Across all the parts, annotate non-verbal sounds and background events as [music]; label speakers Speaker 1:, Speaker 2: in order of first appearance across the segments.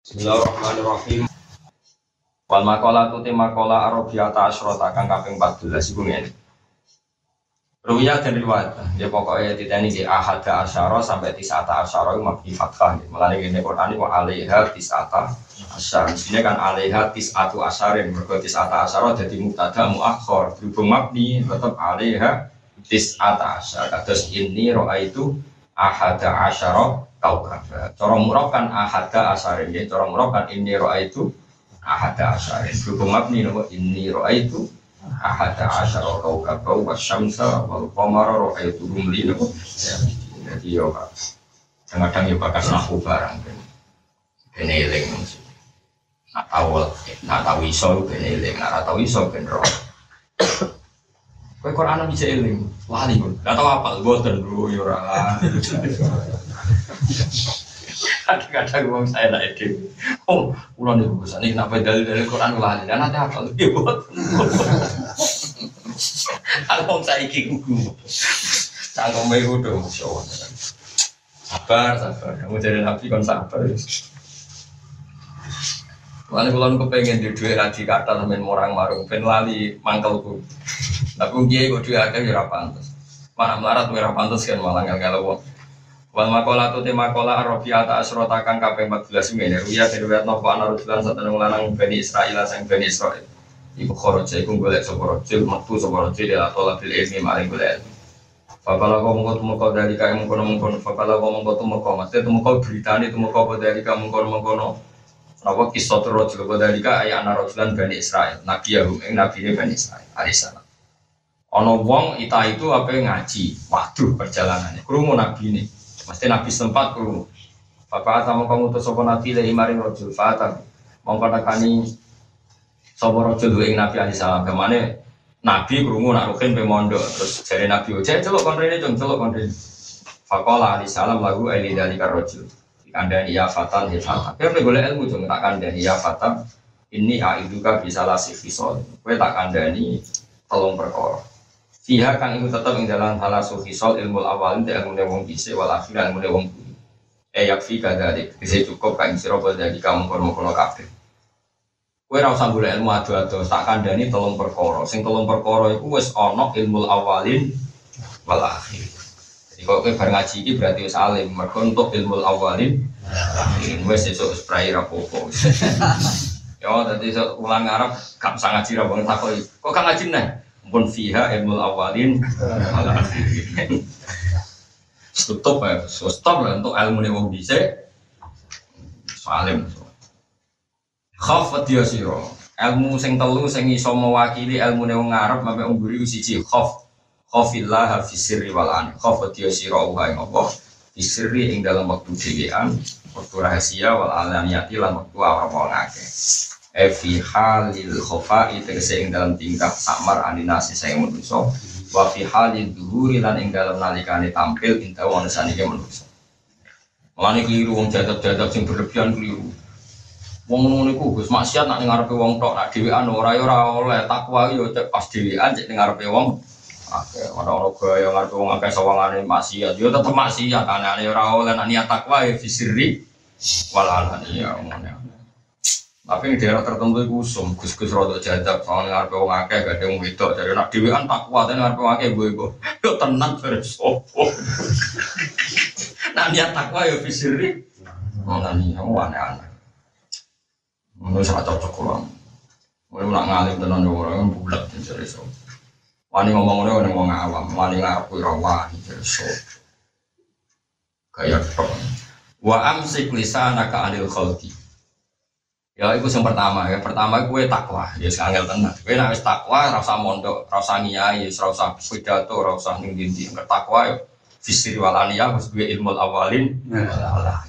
Speaker 1: Bismillahirrahmanirrahim. Wal makola tu te makola arabiyata asyrota kang kaping 14 iku ngene. Ruwiyah dan riwayat, dia pokoknya tidak ini di ahada asyara sampai tisata asyara itu mabdi fathah. Ini Quran itu alaiha tisata asyar. Di sini kan alaiha tisatu asyarin. Mereka tisata asyara jadi mutada muakhor. Berhubung mabdi tetap alaiha tisata asyar. Terus ini roa itu ahada asyara kaukab. Cara murab kan ahada asyarin. Ya. Cara murab ini roa itu ahada asyarin. Berhubung mabdi ini roa itu ahada asyara kaukaba wa syamsa wal qamara ra'aytuhum li jadi yo kadang-kadang yo bakas nahu barang ben eling nak tahu nak tahu iso ben eling nak tahu iso ben ro Kowe Quran bisa eling, lali pun. Gak tau apa, boten dulu yo ora. Kadang-kadang ngomong saya lah itu. Oh, ulang nih bosan ini kenapa dalil dalil Quran? Dan ada apa? Dia buat. Aku saya ikut gugu. Cangkem meru dong, masya. Sabar, sabar. Kamu jadi nabi kan sabar. Lalu kalau kepengen di dua raji kata temen orang marung, ben lali mangkelku. Tapi dia kok dua akeh ya pantas. Mana melarat ya pantas kan malah nggak kalau Wal makola tu tema kola arrofiata asrota kang kaping 14 ini Ruya diriwayat nopo anarujulan satana lanang Bani Israel sang Bani Israel Iku khoroja iku golek sapa rajul metu sapa rajul ya tola bil ilmi maring golek Fakala kau mengkau tumukau dari kau mengkono mengkono Fakala kau mengkau tumukau Maksudnya tumukau beritanya tumukau dari kau mengkono mengkono Kenapa kisah tu rajul kau dari kau ayah anak rajulan Bani Israel Nabi Yahum yang Nabi ini Bani Israel Alaihissalam Ono wong ita itu apa ngaji? Waduh perjalanannya. Kerumun Nabi ini Mesti Nabi sempat kerumun Bapak sama kamu tuh sopo Nabi dari maring rajul? Fatah Mongko nekani Sopo rojo duwe ing Nabi alaihi salam. Ke mana Nabi krungu nak rukin pe mondok. Terus jare Nabi ojo celok rene cung celok kon rene. Faqala alaihi salam lagu aili dalika rajul? Dikandani ya fatan ya fatan. Kowe pe golek ilmu cung tak kandani ya fatan ini aiduka bisa lasih fisol. Kowe tak kandani telung perkara Fiha kang iku tetep ing dalam halasu fisol ilmu awalin te ilmu wong dhisik wal akhir ilmu wong kuwi eh yakfi kadalik bisa cukup kang sira dari kamu kono-kono kabeh Kue rasa gula ilmu adu-adu tak kandani tolong perkoro. Sing tolong perkoro itu wes ono ilmu awalin wal akhir. Jadi kalau kue bareng ngaji ini berarti wes alim. Mereka untuk ilmu awalin ini wes esok spray rapopo. [laughs] Ya, tadi ulang Arab gak bisa ngaji rabang takoi. Kok gak ngaji nih? Pun fiha ilmu awalin wal akhir. Stop ya, stop lah untuk ilmu mau bisa. Salim. Khaf dia siro ilmu sing telu sing iso mewakili ilmu ne wong Arab sampe wong buri siji khaf khafillah fi sirri wal an khaf dia siro wa ing apa fi sirri ing dalam waktu dhewean waktu rahasia wal alaniyati lan waktu e fi halil khofa tegese ing dalam tingkah samar aninasi sing manusa wa fi halil duhuri lan ing dalam nalikane tampil inta wong sanike manusa Mulane keliru wong jadab-jadab sing berlebihan keliru. Wong ngono iku Gus maksiat nak ngarepe wong tok nak dhewean ora ya ora oleh takwa yo cek pas dhewean cek ngarepe wong. Akeh ora ora gaya ngarepe wong akeh sawangane maksiat. Yo tetep maksiat anane ora oleh nak niat takwa ya fisiri walalan ya ngono tapi di daerah tertentu itu usum, gus-gus rodok jadab, soalnya ngarepe wong akeh gak ada wong wedok, jadi nak dhewean takwa dan ngarepe wong akeh gue [laughs] gue, yo tenang terus sopo. [laughs] Nak niat takwa ya fisiri, ngono nih, aneh-aneh. Menurut saya cocok kurang. Mulai nak ngalim tenan yo orang bulat jadi so. Wani ngomong ngomong ngomong awam, wani ngaku wani jadi so. Kayak tok. Wa amsik lisanaka anil khalqi. Ya itu yang pertama ya. Pertama gue takwa, ya sangel tenan. Gue nek wis takwa ora usah mondok, ora usah ngiyai, ora usah pidato, ora usah ning dindi. Takwa ya fisir walania wis gue ilmu awalin. Allah.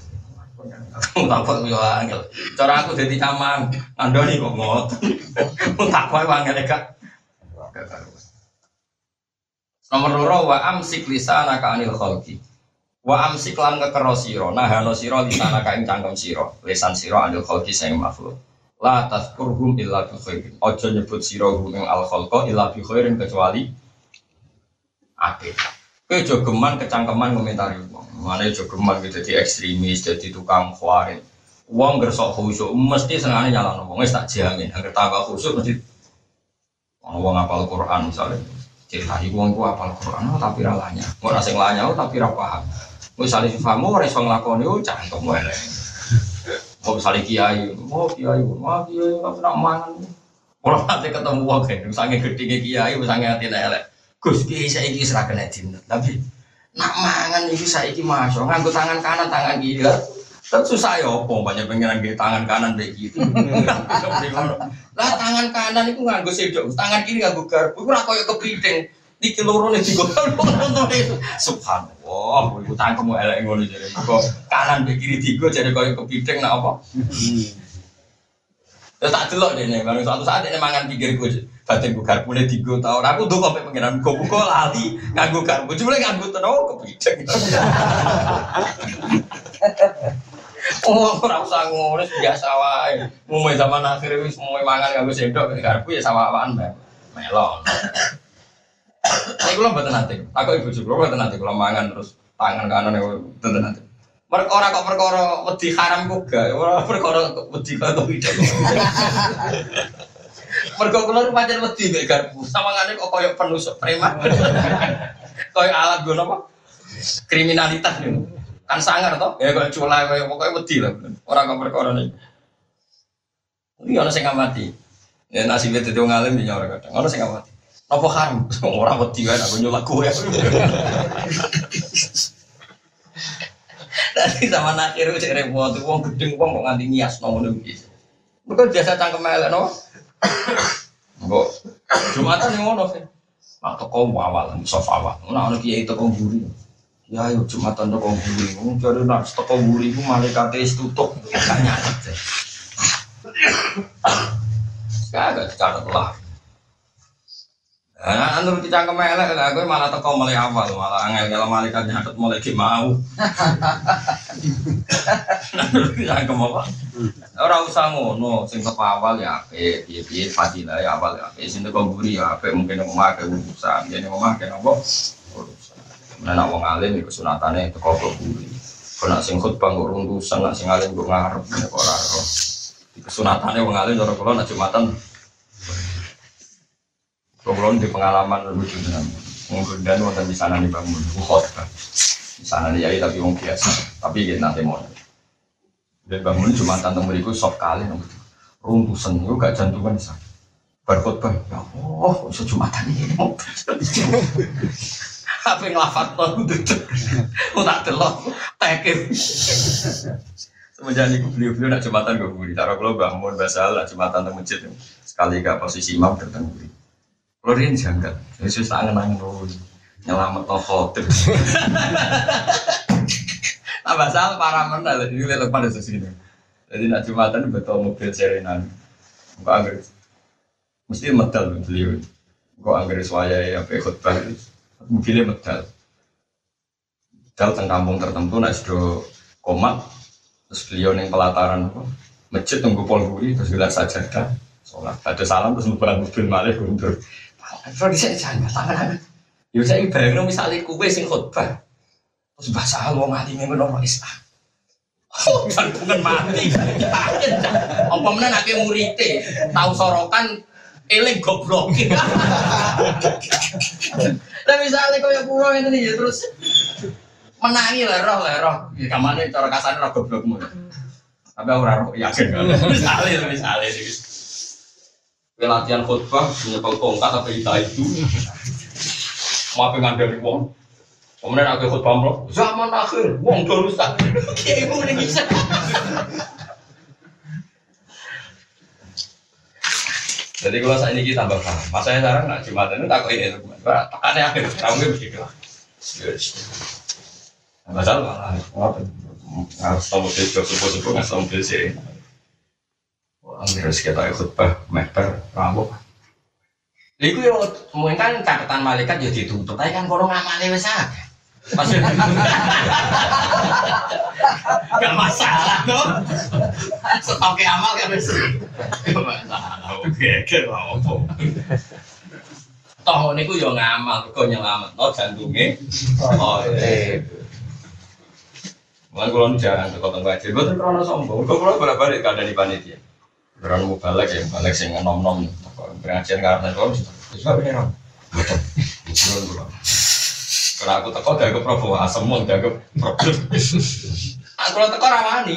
Speaker 1: takut yo angel. Cara aku dadi camang, andoni kok ngot. tak kowe angel gak. Nomor loro wa amsik lisana ka anil khalqi. Wa amsik lan kekero sira, nahano sira lisana ka ing cangkem sira, lisan sira anil khalqi sing makhluk. La tazkurhum illa bi khairin. Nyebut sira hum al khalqa illa bi kecuali apik. Kowe jogeman kecangkeman komentari wong. Mana jogeman gitu jadi ekstremis, jadi tukang khawarin. Uang gersok khusyuk mesti sengaja nyala ngomong, tak jamin. Agar tambah khusyuk mesti uang apal Quran misalnya. Cerita ibu uang apal Quran, oh, tapi ralanya. Mau nasi lanya, oh, tapi rapaham. Misalnya si famu, orang yang ngelakoni, oh cantik mulai. Mau misalnya kiai, mau kiai, mau kiai, nggak pernah mangan. Orang nanti ketemu uang kan, misalnya gede kiai, misalnya hati elek. Gus kiai saya ini serah kena tapi nak mangan ini saya ini masuk, nganggu tangan kanan, tangan kiri. Kan susah ya opo banyak pengiran di tangan kanan begitu. [laughs] lah tangan kanan itu nganggo sedok, tangan kiri nganggo garpu. Iku ora koyo kepiting. Iki loro nek digotong itu. Subhanallah, iku tangkemu elek ngono jare. Kok kanan be kiri digo jadi koyo kepiting nak apa? Ya tak delok dene, baru suatu saat ini mangan pikir gue, batin gue garpu nih tiga tahun. Aku tuh sampai pengiran buka lali, nganggu garpu, cuma nganggu tenau kepiting. Oh, ora usah ngono biasa wae. Mulai zaman akhir wis mulai mangan kanggo sendok garpu ya sawaan melon. Saya kula mboten nate. Aku ibu juga mboten nate kula mangan terus tangan kanan mboten nate. Perkara kok perkara wedi haram kok gak, ora perkara wedi kok tidak. Mergo kula pancen wedi mek garpu. Sawangane kok koyo penusuk preman. [laughs] Koyo alat gue apa? Kriminalitas nih. Kan sangar toh, ya kalau culai kayak pokoknya wedi lah. Orang kau perkara nih. Ini orang sing mati. Ya nasibnya itu ngalim di orang kadang. Orang sing mati. Apa haram? Orang wedi kan aku nyulak gue. Tadi sama nakir cek repot, uang gedeng uang kok nganti nias nomor gitu. Bukan biasa cangkem elek no. Kok Jumatan yang ngono sih. Mak toko awal, sofa awal. Nah, ono kiai toko buri. Ya yo Jumatan toko buri. Wong jare nak toko buri ku malaikate wis tutup nyatet. Kagak dicatat lah. Nah, anu kita kemelek lah, gue malah teko mulai awal, malah angel kalau malaikat nyatet mulai ki mau. Kita apa? Orang usah ngono, sing teko awal ya, eh, piye piye fadilah ya awal ya, eh, sing teko buri ya, mungkin mau ke urusan, jadi mau makan apa? Nah, nak wong alim iku sunatane teko buri. Kok nak sing khutbah kok runtusan, nak sing alim kok ngarep nek ora. Sunatane wong alim cara kula nak Jumatan. Kula di pengalaman lucu dengan dan wonten di sana nih bangun khutbah. Di sana nih yai tapi wong biasa, tapi ya nanti mau. Dan bangun Jumatan teng mriku sok kali nang runtusan itu gak jantungan bisa. Berkhutbah, ya Allah, iso Jumatan ini. apa ngelafat to duduk tak delok. Tekir. Semenjak niku beliau-beliau nak jumatan gue buri. Cara kalau bangun basal nak jumatan teng masjid. Sekali gak posisi imam buri kalau dia janggal. Yesus angen dulu nyelamat to khotib [laughs] nah basal para mana ini lihat pada sini. Jadi nak jumatan betul mobil serenan. Enggak angger mesti medal beliau. Enggak angger suaya apa khutbah. Mobilnya medal. Medal teng kampung tertentu nak sudah komat. Terus beliau neng pelataran apa masjid tunggu polguri terus bilang sajadah sholat. Ada salam terus ngebarang mobil malah guntur kalau bisa jangan tangan Yo saya bayang misalnya kue sing khutbah terus bahasa mati memang orang Islam Oh, bukan mati. Apa mana nak murite tahu sorokan eling goblok. Lah misalnya kau yang pulau ini ya terus menangi lah roh lah roh. Ya kamane cara kasar roh goblokmu. Tapi aku ora yakin kan. Misalnya misalnya latihan khutbah nyepel tongkat apa kita itu mau pengen dari wong kemudian aku khutbah lo zaman akhir wong do rusak kayak ibu udah bisa Jadi kalau saya ini kita tambah paham. Mas saya sekarang nak jumatan itu takut ini teman. Tekannya akhir, kamu begitu lah. Masalah? Harus tahu jauh subuh subuh nggak tahu sih. Harus kita ikut bah, meter, rambut. Iku yo mungkin kan catatan malaikat ya ditutup, tapi kan kalau ngamali wes aja. Pasti [laughs] Gak masalah tuh. Stoknya amal kan wis. Gak masalah. Geger apa. Toh niku yo ngamal kok nyelametno jantunge. Oh, Mulai kalau nu jarang teko teng ngaji, boten krono sombong. Kok kula bolak-balik kada di panitia. Beran mau balik ya, balik sing nom-nom. Pengajian karena kok wis ini rom. Betul. Betul. Karena aku teko dianggap Prabowo asem mon dianggap problem. Aku lo teko rawani.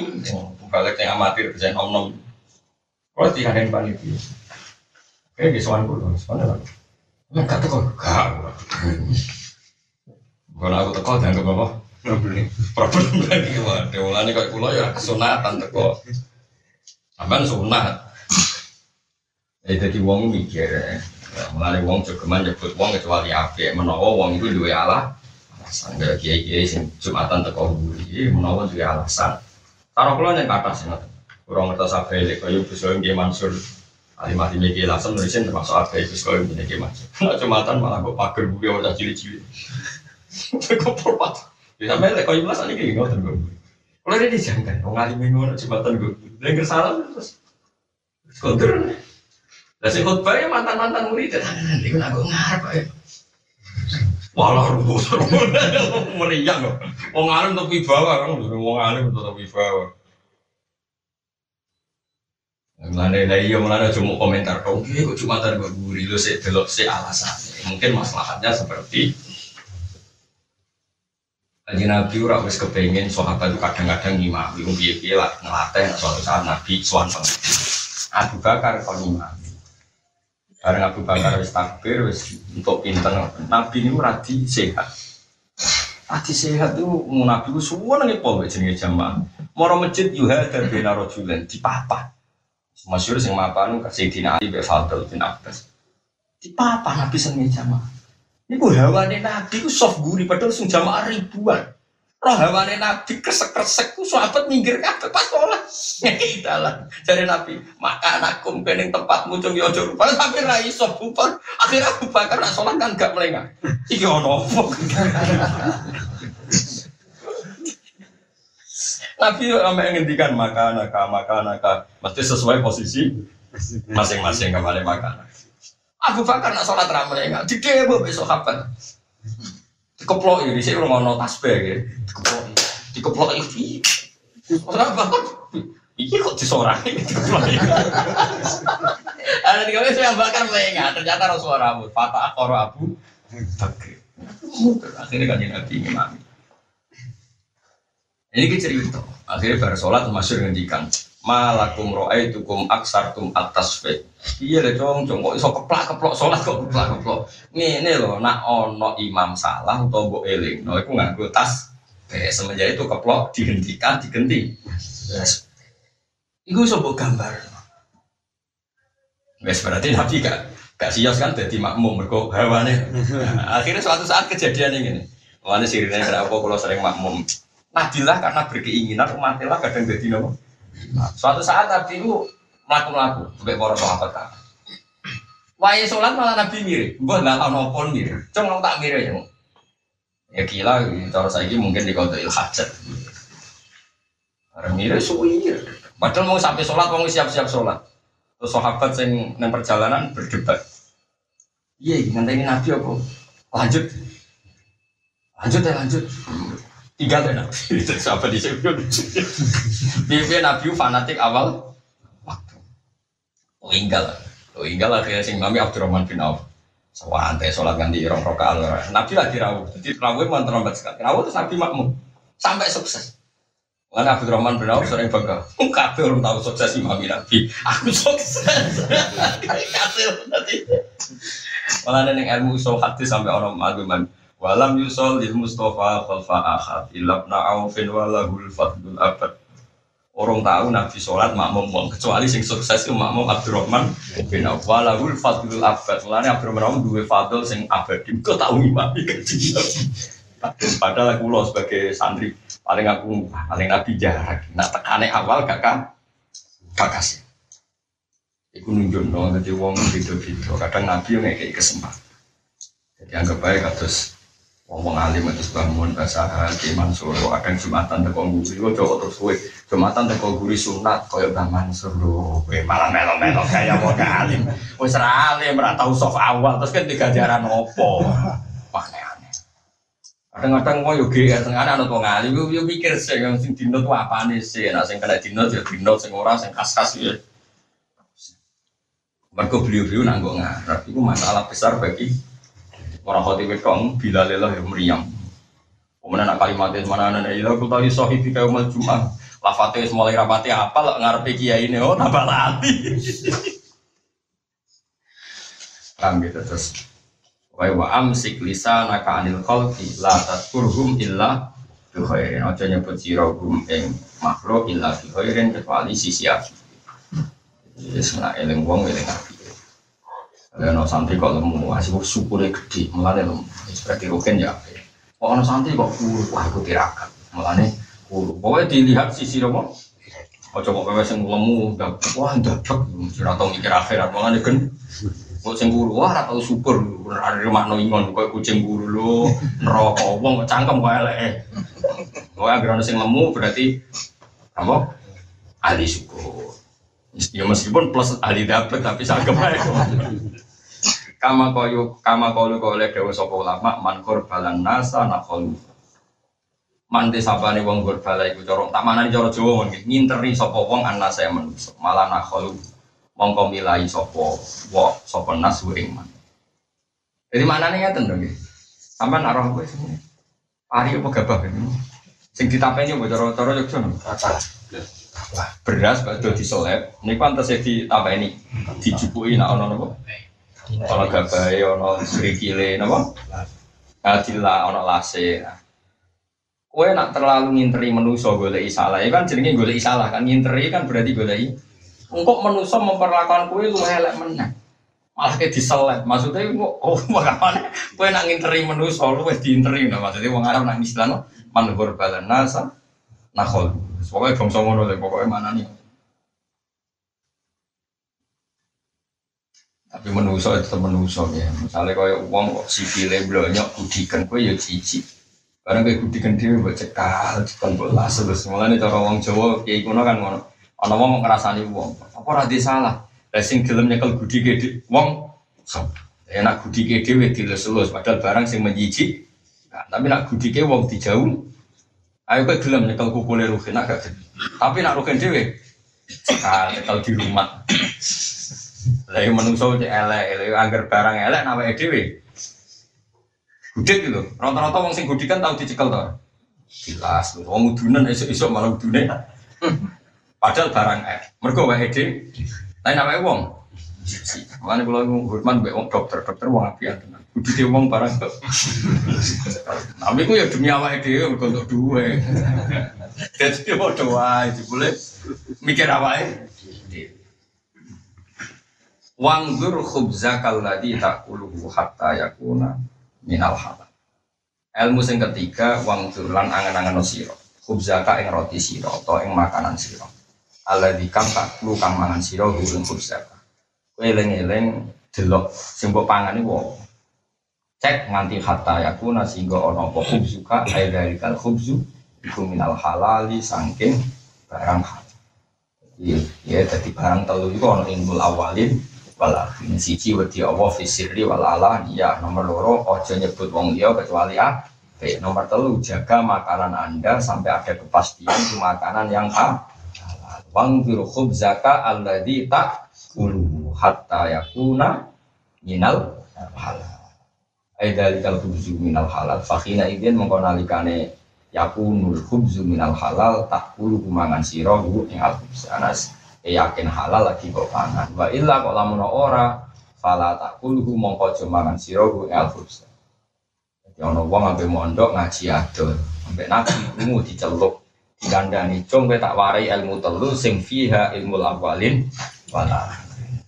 Speaker 1: Balik yang amatir bisa nom-nom. Kalau tidak ada yang panitia. Di soal kulo, soal apa? Enggak teko, gak. Kalau aku teko dianggap apa? Problem. Problem lagi waduh, mulane kok kula ya kesunatan teko. Sampeyan sunat. Eh dadi wong mikir. ya. Mulane wong jogeman nyebut wong kecuali apik menawa wong itu duwe alah alasan kaya kiai-kiai sing Jumatan teko buri menawa duwe alasan. Karo kula yang kata sing ngoten. Kurang ngertos abe lek Gus Soim Kiai Mansur. Alimah di Megi langsung nulisin termasuk Gus Soim di Kiai Mansur. Nah, Jumatan malah kok pager buri ora cilik-cilik. Kok perpat. Ya sampe lek kaya belas iki ngoten kok. Kalau dia dijangkan, wong alim ngono jembatan gue. Dia salah terus kontur. Lah sing khotbah ya mantan-mantan murid tenan iku aku ngarep ae. Walah rumus [laughs] meriang kok. Wong alim untuk wibawa kan, wong alim untuk wibawa. Mulane lah iya mulane cuma komentar kau, "Oke, kok cuma tar guri lu sih delok sih alasannya." Mungkin masalahnya seperti Kaji Nabi ora wis kepengen sahabat itu kadang-kadang ngimami wong piye-piye lah ngelatih suatu saat Nabi pengen. Abu Bakar kon ngimami. Bareng Abu Bakar wis takbir wis untuk pinter Nabi ini radi sehat. Radi sehat itu mau Nabi ku suwun nang pol jenenge jamaah. Moro masjid yuha dan bina rojulen di papa. Masyur sing mapan kasih Dina Ali be Fadl bin Abbas. Di papa Nabi seneng jamaah. Ini ku hawane Nabi ku soft gurih padahal sing jamaah ribuan. Roh hawane Nabi kresek-kresek ku sahabat minggir kabeh pas sholat. Ngeki dalan. Jare Nabi, "Maka anakku kening tempatmu cung yo aja rupane sampe ra iso bubar." Akhirnya Abu Bakar nak sholat kan gak melengah. Iki ono apa? Nabi sampai ngendikan maka anaka maka anaka mesti sesuai posisi masing-masing kembali makan. Abu Bakar nak sholat ramai enggak, di demo besok kapan? Dikeplok ini sih rumah tasbih ya, dikeplok, dikeplok ini. Orang Bakar, ini kok disorakin dikeplok ini. [laughs] Ada di kami saya bakar enggak, ternyata Rasulullah rambut, Fatah Akoro Abu Bakar. Akhirnya kan Nabi ngimami. Ini kita cerita. Akhirnya baru sholat masyur ngendikan. Malakum ro'aitukum aksartum atas fe. Iya deh cong, cong kok iso keplak keplok sholat kok keplak keplok. Ngene loh, nak ono imam salah atau mbok eling, no iku nganggo tas. Eh, semenjak itu keplok dihentikan, digenti. Yes. Iku iso mbok gambar. Wes berarti nabi gak gak sios kan jadi makmum mergo hawane. Nah, akhirnya suatu saat kejadian ini. Mana sirine kenapa kalau sering makmum? Nabilah karena berkeinginan umatnya kadang jadi nopo. Nah, suatu saat Nabi itu melaku-melaku sebagai para sahabat kan. Wahai sholat malah Nabi mirip, gue nggak tahu nopo mirip, cuma tak mirip ya. Ya gila, cara saya ini mungkin di kota hajat. Mirip suwi, padahal mau sampai sholat mau siap-siap sholat. Terus sahabat yang nang perjalanan berdebat. Iya, nanti ini Nabi apa? Lanjut, lanjut ya lanjut tinggal deh nabi [laughs] siapa di sini pimpin nabi fanatik awal. Waktu. Oh tinggal oh akhirnya sing mami Abdurrahman bin Auf. Santai sholat ganti irong rokaat nabi lagi rawuh jadi rawuh emang terlambat sekali. Rawuh terus nabi makmum. Sampai sukses. Karena Abdurrahman bin Auf sering bangga. Kabeh orang tahu sukses imam nabi. Aku sukses. [laughs] Kabeh nanti malah neng ilmu usul hadis sampai orang agama Walam yusol lil Mustafa khalfa ahad ilabna aufin walahul fadlul abad. Orang tahu Nabi sholat makmum wong kecuali sing sukses itu makmum Abdurrahman bin Auf walahul fadlul abad. Mulane Abdurrahman duwe fadl sing abadi. Kau tahu imam [laughs] Padahal aku lo sebagai santri paling aku paling Nabi jarak. Nak tekane awal gak kan gak kasih. Iku nunjuk dong, jadi wong video-video. Kadang Nabi yang kayak kesempatan. Jadi anggap baik terus Wong alim itu bangun bahasa di Mansur, kadang jumatan teko guri, kok jauh terus kue jumatan teko guri sunat, koyok bang Mansur. Loh, kue malah melo melo kayak wong alim, kue seralim, merah tahu soft awal, terus kan tiga jaran opo, aneh aneh. Kadang-kadang mau yo GR tengah ana wong alim yo mikir yang sing tuh apa nih sih, nah sing kena dino yo dino sing ora sing kas-kas ya. Mergo beliau-beliau nanggung ngarep itu masalah besar bagi orang khotib kong bila lelah yang meriam. Kemudian nak kalimatnya mana nana ilah aku tahu sohib di kaum cuma lafate mulai rapati apa lah ngarepe kiai ini oh tambah latih. Paham gitu terus Wa wa amsik lisanaka anil khalqi la tadkurhum illa bi. Aja nyebut sira gum ing makhluk illa bi kecuali sisi api. Wis nak eling wong eling api. Kalau no santri kok lemu, asih syukurnya gede, mulane lemu. Seperti rugen ya. Kok ono santri kok kuru, wah aku tirakat. Mulane kuru. Pokoknya dilihat sisi romo. Ojo kok kowe sing lemu, wah ndablek, ora tau mikir akhirat, mulane gen Kucing buru, wah ora tau syukur, ada rumah no ingon, kau kucing buru lo, neraka, wong cangkem kau elek. Kau agar ada sing lemu berarti apa? Ahli syukur. Ya meskipun plus ahli dapet tapi sagem ae. Kama koyo kama koyo oleh dewa sapa ulama man balan nasa nakolu. Mande sabane wong bala iku cara tak manani cara Jawa nginteri sapa wong anasa manusa malah nakolu mongko milai sopo wo sopo nas ing man. Jadi mana nih ya tentu gitu. Sampai naruh gue sini. Pari apa gabah ini? Sing ditapeni apa cara-cara Jogja Beras bakdo. Ini pantas ya ditapeni. Dijupui nak ono nopo. Ono gabah, ono serikile nopo. Adila ono lase. Kue nak terlalu nginteri menuso golek salah, ya kan jenenge golek salah kan nginteri kan berarti golek Engkau manusia memperlakukan kue lu elek menang. Malah kayak diselet. Maksudnya kok oh [laughs] makanya kue nak nginteri manusia lu wes diinteri. Nah, maksudnya wong Arab nak Islam manhur balan nasa nakol. Pokoknya bangsa ngono deh. Pokoknya mana nih. Tapi manusia itu manusia ya. Misalnya kau uang kok sipile blonyok kudikan kue ya cici. Karena kayak kudikan dia buat cekal, cekal bola terus. Mulanya cara uang Jawa kayak kuno kan ngono. Ana wong ngrasani wong, apa ora salah. Lah sing gelem nyekel budike wong sop. Enak budike dhewe dilus-lus padahal barang sing menjijik. Nah, tapi nak budike wong dijauh. Ayo kowe gelem nyekel kukule Ruhin agak Tapi nak Ruhin dhewe nyekel di rumah. Lah yang menungso cek elek, elek anggar barang elek nawake dhewe. Gudik gitu. Rata-rata wong sing gudikan tau dicekel to. Jelas, wong udunan esuk-esuk malah udune. Padahal barang eh, mereka wae ede, lain namanya wong. Makanya kalau hormat mbak wong dokter, dokter wong apian tenan. Kudu dia wong barang kok. Tapi aku ya demi awak ede, mereka untuk dua. Jadi dia mau doa, itu boleh mikir awak Wanggur khubza kalladhi takuluhu hatta yakuna minal halal. Ilmu sing ketiga, wangdur lan angan-angan siro. Khubzaka ing roti siro, atau ing makanan siro ala di kang tak lu kang mangan siro gurun kursa kowe eling-eling delok sing mbok pangan iku cek nganti hatta yakuna sehingga ana apa dari kal khubzu iku minal halali sangking barang halal iya ya jadi barang telu itu ana ilmu awalin wal akhirin siji wedi Allah fi sirri ya nomor loro aja nyebut wong liya kecuali ah nomor telu jaga makanan anda sampai ada kepastian itu makanan yang ah Wangfir khubzaka alladhi ulu hatta yakuna minal halal. Aidalikal khubzu minal halal. Fakhina idin mengkonalikane yakunul khubzu minal halal ulu kumangan sirohu ing al khubzanas. E yakin halal lagi kok pangan. Wa illa kok lamun ora fala takuluhu mongko mangan sirohu ing al. Jadi ana wong ampe mondok ngaji adol, ampe nabi kumu diceluk dikandani cung tak warai ilmu telu sing fiha ilmu awalin wala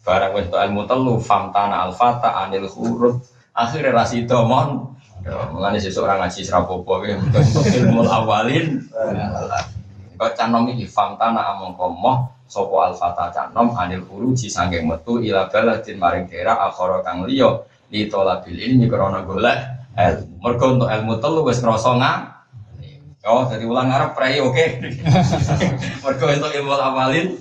Speaker 1: barang wis ilmu telu famtana alfata anil huruf akhirnya rasi domon mengenai seseorang ngaji serapopo ilmu awalin kok canom ini famtana among komoh sopo alfata canom anil huruf sangking metu ila baladin maring daerah akhara kang liya li tolabil ilmi krana golek ilmu mergo untuk ilmu telu wis ngrasa Oh, jadi ulang Arab pray oke. Okay. [laughs] Mergo untuk ilmu awalin.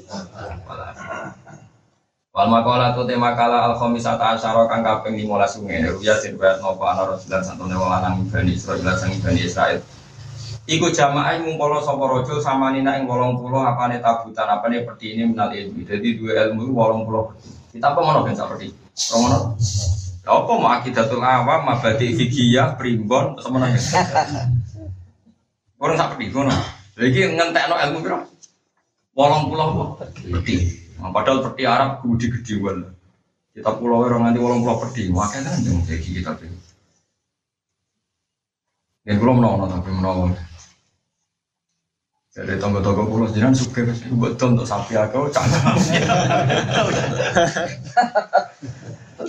Speaker 1: Wal makalah tu tema kala al khamisata asyara kang kaping 15 sungai ruya sing bayat nopo ana rajulan santune wong lanang Bani Israil sang Bani Israil. Iku jamaah ngumpul sapa raja samanina ing 80 apane tabutan apane peti ini menal ilmu. Jadi dua ilmu 80 Kita apa ngono ben sak peti. Ngono. Apa mau akidatul awam, mabadi fikiyah, primbon, semuanya. Orang sak peti ngono. Lagi ngentekno ilmu piro? 80 peti. Nah, padahal peti Arab gede gedewan. Kita pulau orang nanti walang pulau peti, makanya kan yang jadi kita tuh. Dan pulau menolong tapi menolong. Jadi tonggo-tonggo pulau jiran suka betul untuk sapi aku canggung.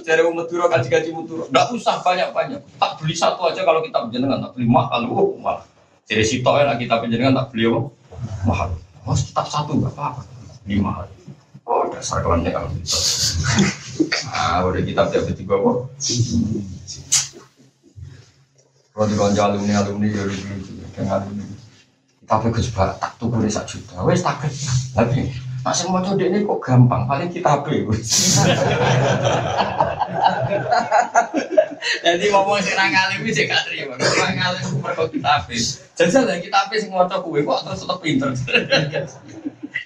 Speaker 1: Dari umat Madura kaji kaji Madura, tidak usah banyak banyak. Tak beli satu aja kalau kita penjenengan, tak beli mahal, oh mahal. Jadi situ ya kita penjenengan tak beli? Mahal. Mas tetap satu nggak apa-apa, lima hari. Oh, dasar kelamnya kalau gitu. Ah, udah kitab tiap detik apa? Kalau di konco alumni alumni ya lucu lucu, kayak alumni. Tapi gue coba tak tuh gue sak juta, wes tak Tapi masih mau coba ini kok gampang, paling kita apa Jadi ngomong sih nang alim sih gak terima, nang alim mereka kita apa? Jajal kita mau coba gue kok terus tetap pinter.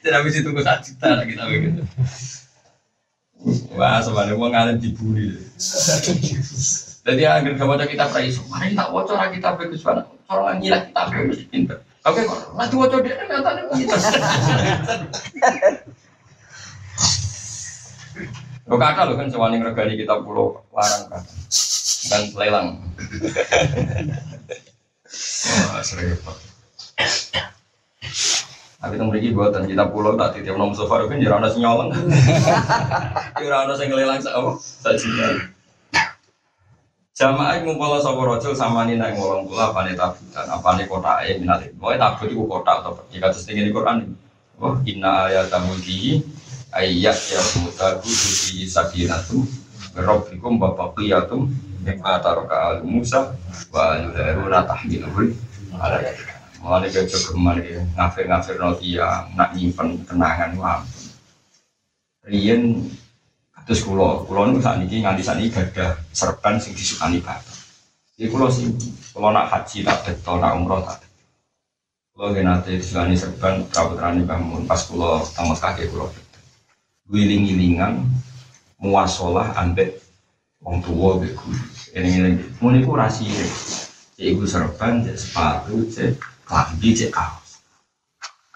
Speaker 1: Jadi habis itu gue satu juta kita begitu. Wah, sebenarnya mau ngalim dibully. Jadi agar gak baca kita praiso, mari tak wocor kita bagus banget. Orang gila kita bagus pinter. Oke, nanti wocor dia katanya kita. Lo kata lo kan sewani regani kita pulau larang kan dan lelang. Wah, serempet. Tapi teng mriki buatan kita pulau tak titip nomor sofa kan jurana sing nyolong. [laughs] Jurana sing ngelelang sak apa? Juta. Jamaah ngumpul sapa rajul samani nang ngolong kula apane tabutan, apane kotake minate. Pokoke tabut iku kotak atau jika terus ning Quran. Oh, inna ayata mulki ayat ya mutaku fi sakinatu rabbikum wa baqiyatum mimma taraka al Musa wa al-haruna tahmiluhu alaihi Mulai ke geman ya, ngafir-ngafir dia, nak nyimpen kenangan wah. Rian terus kulo, kulo nu saat ini nganti saat ini gada serban sing disukani bapak. Jadi kulo sih, kulo nak haji tak betul, nak umroh tak. Kulo gak nanti disukani serban, kabutrani bangun pas kulo tamat kaki kulo. Wiling-wilingan, muasolah ambek wong tua beku. Ini ini, mau niku rahasia. Iku serban, sepatu, cek klambi cek kaos.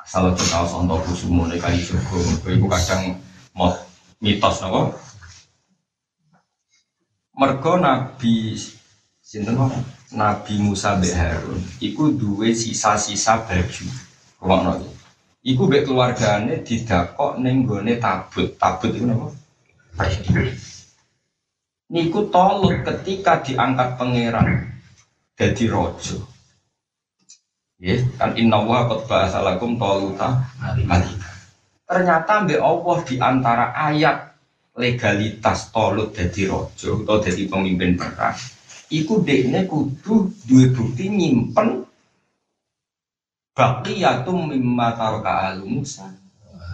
Speaker 1: Asal cek kaos untuk kusumo nih kali jogo, ibu kadang mau mitos nopo. Mergo Nabi sinten Nabi Musa be Harun iku duwe sisa-sisa baju. Rumakno iki. Iku mbek keluargane didakok ning gone tabut. Tabut iku napa? Niku tolut ketika diangkat pangeran jadi rojo. Ya, kan inna wa qad ba'asalakum taluta malika. Ternyata mbek Allah di antara ayat legalitas tolut jadi rojo atau jadi pemimpin perang iku dekne kudu dua bukti nyimpen baqiyatum mimma taraka al Musa.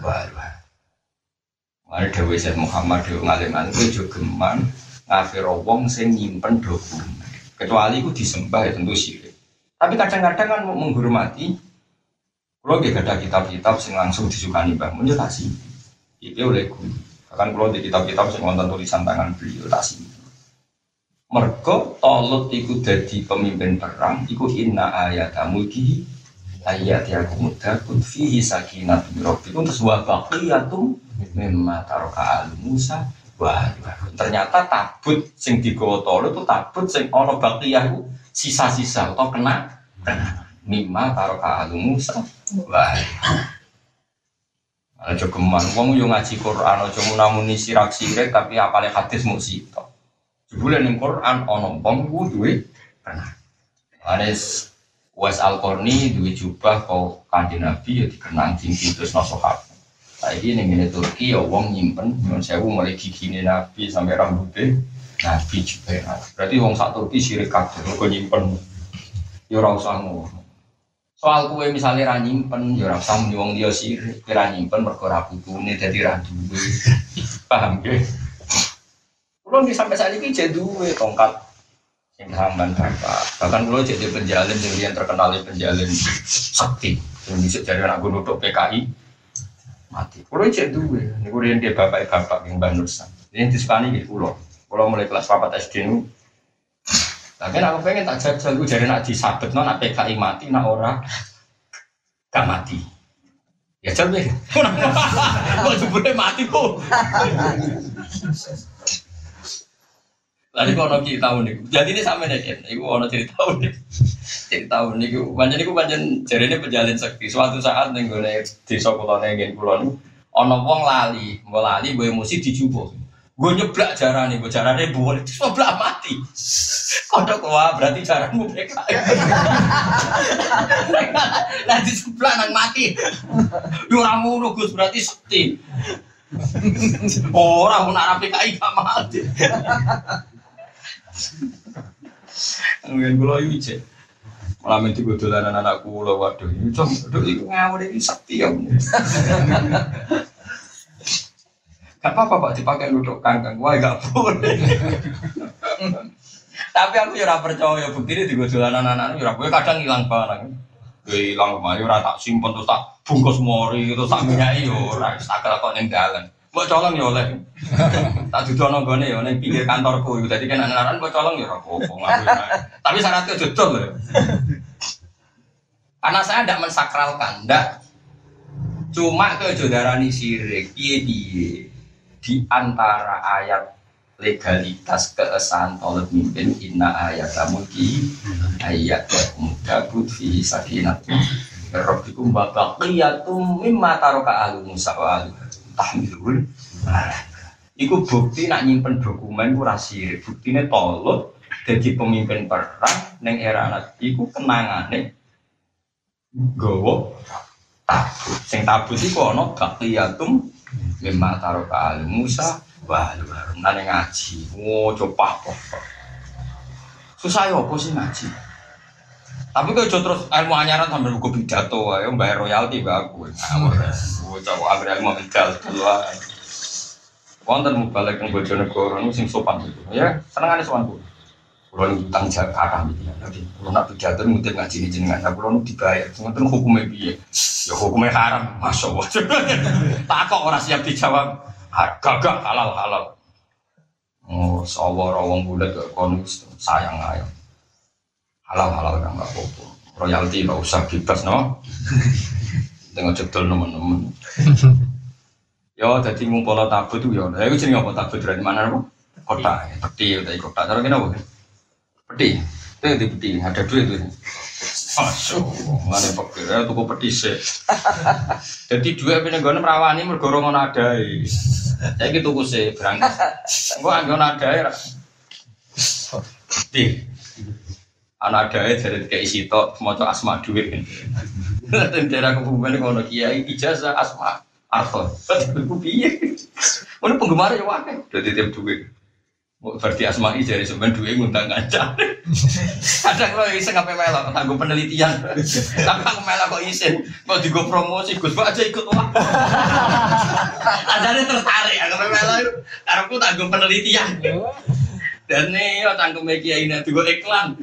Speaker 1: Wah Mari Dewi Syed Muhammad Dewi ngalim ngalim itu juga geman ngafir wong sing nyimpen dokumen. Kecuali itu disembah ya tentu syirik tapi kadang-kadang kan menghormati kalau gak ada kitab-kitab yang langsung disukani Mbah Mun tak sih. Itu oleh guru. Bahkan kalau di kitab-kitab yang nonton tulisan tangan beliau tak sih. Mergo tolut ikut jadi pemimpin perang, ikut inna ayat mulki ayat yang muda kun fihi sakinat rabbikum terus wa baqiyatum mimma taraka al Musa wah ternyata tabut sing digawa itu tabut sing ana baqiyah sisa-sisa atau kena kena mimma taruh alu Musa wah Aja geman, wong yo ngaji Quran, aja munamuni sirak sirik tapi apale hadis mau sito. Jebule ning Quran ana wong ku duwe pernah. Anes Wes Al Qarni duwe jubah kau kanjeng Nabi ya dikenang cincin terus sahabat. Saiki ning ngene Turki ya wong nyimpen nyuwun sewu mulai gigine Nabi sampai rambutnya Nabi juga Berarti wong sak Turki sirik kabeh kok nyimpen. Ya ora usah ngono. Soal kue misalnya ra nyimpen, ya ora usah muni wong dia sirik, ra nyimpen mergo ra putune dadi ra duwe. [laughs] Paham ya? Kulo di sampai saat ini jadi dua tongkat yang hamban bapak. Bahkan kulo jadi penjalin yang terkenal penjalin sakti. Yang bisa jadi anak untuk PKI mati. Kulo jadi dua. Ini kulo yang dia bapak bapak yang banusan. Ini disukani gitu kulo. Kulo mulai kelas papat SD nu. Tapi aku pengen tak jajal, gue jadi nak disabet non PKI mati, nak ora gak mati. Ya jal deh. [laughs] Kok jebule mati kok. Lagi kono ki tahun niku. Jadi ini sama nih kan. Iku ono cerita unik. Cerita unik. Iku panjen niku panjen jarene penjalin sekti. Suatu saat ning gone desa kulone ngen kula niku ono wong lali, mau lali gue emosi dijupuk. Gue nyeblak jarane, gue jarane boleh, terus nyeblak mati. Kodok wah berarti jaranmu PKI. Nanti sebelah nang mati. Yo ora ngono Gus berarti sekti. Ora nak PKI gak mati. Mungkin kula iki cek. Malah mesti gue dolanan anak kula waduh ini ngawur iki sakti ya. Gak apa-apa Pak dipakai duduk kangkang. Wah gak boleh. Tapi aku ya ora percaya bukti ini di dolanan anak ya ora kadang hilang barang. Gue hilang mah ya ora tak simpen terus tak bungkus mori terus tak minyaki yo ora tak kok ning dalan. Mbok colong ya oleh. tak dudono gone ya ning pinggir kantorku. Dadi kan anak-anak mbok colong ya ora. Tapi syaratnya dodol ya. Karena saya tidak mensakralkan, tidak. Cuma ke jodarani sirik, piye piye di antara ayat legalitas keesahan tolak mimpin inna ayat mulki ayat muda fi sakinat Rabbikum wa baqiyatum mimma taroka ahlu Musa wa ahlu tahmilun Iku bukti nak nyimpen dokumen ku rasir Buktinya tolut jadi pemimpin perang neng era anak iku kenangane gowo tabut. Sing tabut iku ana baqiyatum mimma taroka ahlu Musa Wah, lu nane ngaji. Oh, coba apa? Susah ya apa sih ngaji? Tapi kalau terus ilmu anyaran sambil buku pidato, ya bayar royalti gak aku. Gue coba agar ilmu medal dulu. Wonten mau balik ke Bojonegoro, sing sopan gitu. Ya, seneng ada sopan gue. Nih utang jakarta gitu ya. Jadi kulo nak pidato ngutip ngaji ini jenengan. Nah kulo dibayar. Tuh hukumnya biye. Ya hukumnya haram, masya Allah. [laughs] Takok orang siap dijawab gagak halal halal oh sawar wong bulat gak konus sayang ayo halal halal kan nggak apa-apa royalti nggak usah bebas no dengan jedol teman-teman yo jadi ngumpul tabu tuh yo ya itu jadi apa tabu dari mana kota peti kota cara apa peti itu di peti ada duit tuh Masuk, mana pikir ya tuku petis Jadi dua punya gue merawani mergorong ada. Saya gitu gue sih berangkat. Gue anggo ada ya. Di anak ada ya dari kayak isi tok mau asma duit. Dan daerah kebumen ngono kiai ijazah asma arto. Gue piye? Mana penggemar ya wae. Jadi tiap duit. Berarti asma'i dari sebenarnya dua ngundang ngancam. [laughs] Kadang lo iseng ngapain melok, aku penelitian. Tapi aku melok kok isin, mau juga promosi, Gus Pak aja ikut wah. [laughs] Adanya tertarik, aku melok itu, aku tanggung penelitian. Dan nih, tanggung media ini juga iklan.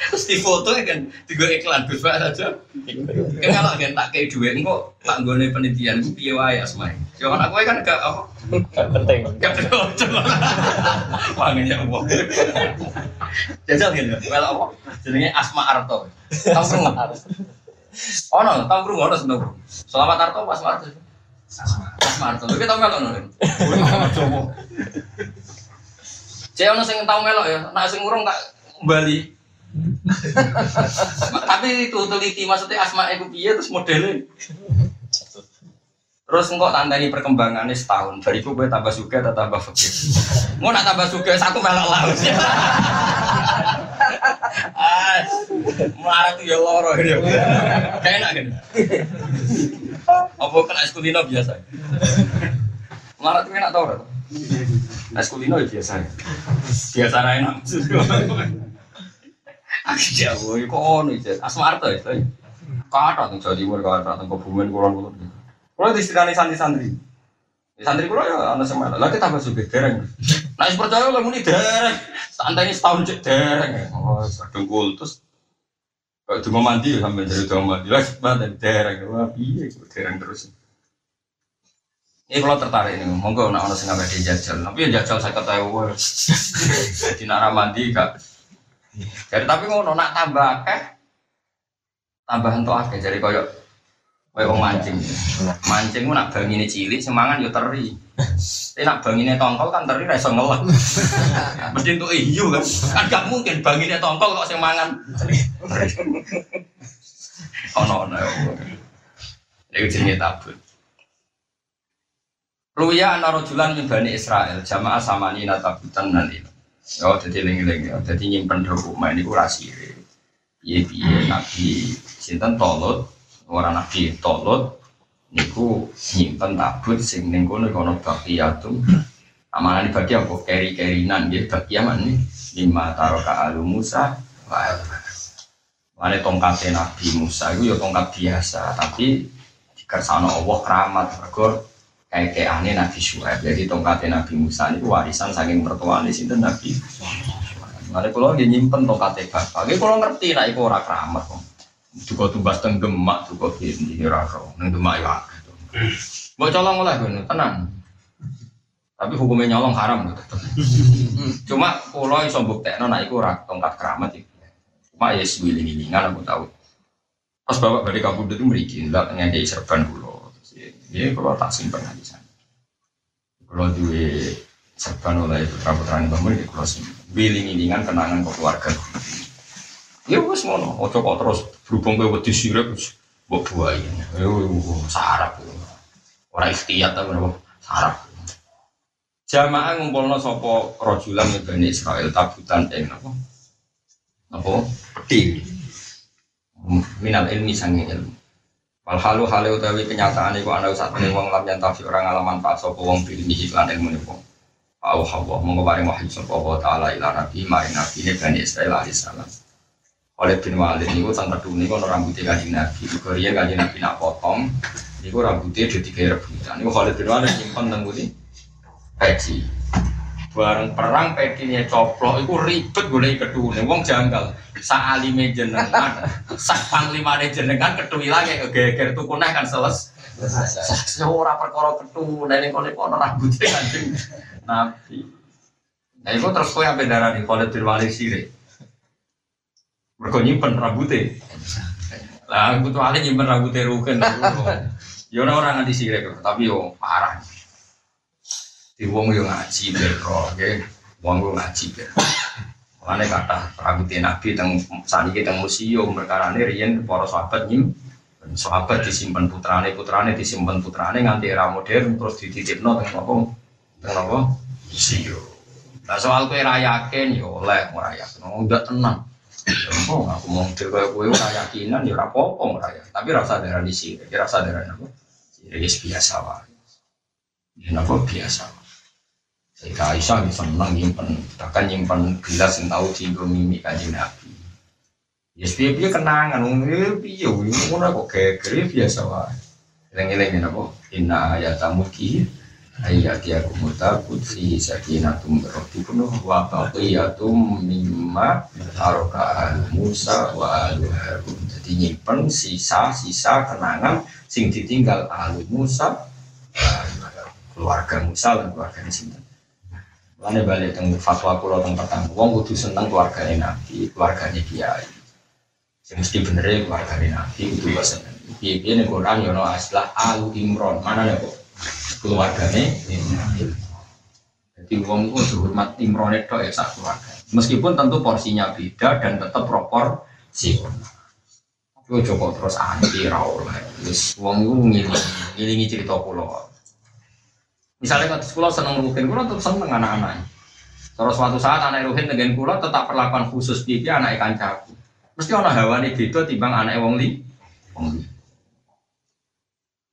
Speaker 1: Terus di foto kan tiga iklan Gus Pak saja. Kan kalau kan tak kayak duit kok tak gue penelitian gue piye wae asmai. Yo anak gue kan gak apa
Speaker 2: penting.
Speaker 1: gak coba. Wanginya apa? Jajal gitu. Well apa? Jenenge Asma Arto. Tahu krungu? Oh no, tahu krungu ono seneng. Selamat Arto pas Arto. Asma Arto. Lu tau melok no. Coba. Cek ono sing tau melok ya, nek sing urung tak Bali. Tapi itu teliti maksudnya asma iku piye terus modelnya. Terus engkau tandani perkembangannya setahun. Dari itu gue tambah suka atau tambah fakir. Mau nak tambah suka satu melok laut. Ah, marah tuh ya loro ya. Kayak enak kan? Apa kena eskulino biasa? Marah tuh enak tau gak? Eskulino ya biasa. Biasa enak. Aku jauh, kok ono itu. Asmarto itu. Kata tuh Jawa Timur, kata tuh Kebumen, kulon kulon. Kalau di sini santri-santri. Santri kula ya ana malah. Lah kita tambah sugih dereng. Nah, wis percaya lah muni dereng. Santai setahun cek dereng. Oh, kadung kultus. Kalau cuma mandi ya sampai dari cuma mandi lagi dari dereng. Wah, piye kok dereng terus. Ini kalau tertarik ini, monggo nak ono sing ngapain jajal. Tapi ya jajal saya ketahui. Jadi nak mandi gak. [laughs] Jadi tapi ngono nak tambah akeh tambahan tuh akeh jadi koyok koyok wong mancing. Mancing ku nak bangine cilik semangan yo teri. Tapi nak bangine tongkol kan teri ra iso ngelak. [laughs] Mesti untuk iyo kan. Kan gak mungkin bangine tongkol kok sing mangan. [laughs] Ono ono. Iku jenenge tabut. Luya ana rajulan min Bani Israel jamaah samani natabutan nan itu. Oh, jadi lengi-lengi, jadi nyimpen dokumen ini kurang sih. Iya, iya, nabi sinten tolut, orang nabi tolut, niku nyimpen tabut sing ning kono kono baqiyatum. Amalan dibagi apa? Keri-kerinan. Nggih bagian nih. Lima taroka alu Musa wa Mane tongkat Nabi Musa itu ya tongkat biasa, tapi dikersano Allah keramat. Mergo aneh Nabi Syuaib. Jadi tongkatnya Nabi Musa ini warisan saking mertuaan di sini Nabi. Mana kalau dia nyimpen tongkatnya bapak, dia kalau ngerti nak itu orang keramat kok. Juga tugas teng demak, juga di raro, neng ya. Mau colong oleh gue, tenang. Tapi hukumnya nyolong haram gitu. Cuma kalau iso buktekno nak iku ora tongkat keramat itu. Cuma ya sewiling-wilingan aku tahu. Pas bapak dari kabudut itu meriki, nggak ngajai serban dulu. Ya kalau tak simpen di sana. Kalau dua serban oleh putra putra ini bangun di kalau simpen. Wiling-wilingan kenangan ke keluarga. Ya wes ngono, ojo kok terus berhubung ke wedi sirep mbok buahin. Ya sarap. Ora ikhtiyat ta menapa sarap. Jamaah ngumpulno sapa rajulan min Bani Israel tabutan ing napa? Napa? Peti. Minal ilmi sange ilmu. Wal halu utawi kenyataan iku ana saat ini wong lam yantafi orang ngalaman manfaat sapa wong bilmi iklan ilmu niku. Au hawa monggo paring wahyu sapa Allah taala ila nabi maring nabi ne Bani Israil alaihi salam. Oleh bin Walid niku sang kedune kono rambutnya kanjeng Nabi. Iku riyen kanjeng Nabi nak potong niku rambutnya dadi kaya rebutan. Niku Khalid bin Walid nyimpen teng nggone peci. Bareng perang pecinya coplok iku ribet golek kedune wong janggal. Sak alime jenengan, [laughs] sak panglimane jenengan ketui lagi kegeger tuku neh kan selesai. Ora perkara ketune ning kono kono rambutnya kanjeng Nabi. Nah, itu terus kowe ampe darani Khalid bin Walid sire. Mergo nyimpen rambutnya. Lah, aku tuh alih nyimpen rambutnya rugen. [laughs] Ya ora orang nganti sire tapi yo parah. Di wong yo ngaji bero, nggih. Wong yo ngaji bero. Mane kata rambutnya Nabi teng saniki teng museum perkarane riyen para sahabat nyim sahabat disimpan putrane putrane disimpan putrane nganti era modern terus dititipno teng apa teng apa museum. Nah soal kue rayakin yo oleh ora yakin, udah tenang. Oh, aku mau ngomong kaya kue ora yakinan ya ora apa-apa. Tapi rasa darah di sini, rasa darah apa? Ya biasa wae. Ya apa biasa. Sayyidah Aisyah menang nyimpen, bahkan nyimpen gelas yang tahu singgung mimi kanjeng Nabi. Ya piye piye kenangan, piye piye, ngono kok geger biasa wae. Eleng-eleng apa? Inna ayatamu ayat ya kumutabut fi sakinatum rabbikum wa baqiyatum mimma taraka Musa wa alu. Jadi nyimpen sisa-sisa kenangan sing ditinggal alu Musa keluarga Musa dan keluarga sinten. Lalu balik teng fatwa kulo teng pertama, wong kudu seneng keluarganya Nabi, keluarganya Kiai. Yang mesti bener ya keluarganya Nabi kudu bahasa Kiai ini Quran yono aslah Alu Imron mana nih kok keluarganya Nabi. Jadi wong itu hormat Imron itu ya sak keluarga. Meskipun tentu porsinya beda dan tetap proporsi. Tapi coba terus anti rawol. Terus wong itu ngiling, ngilingi cerita pulau. Misalnya kalau sekolah seneng ruhin, kulo tetap seneng anak-anak. Terus suatu saat anak ruhin dengan kulo tetap perlakuan khusus di dia anak ikan caku. Mesti orang hawa nih gitu timbang anak wong li.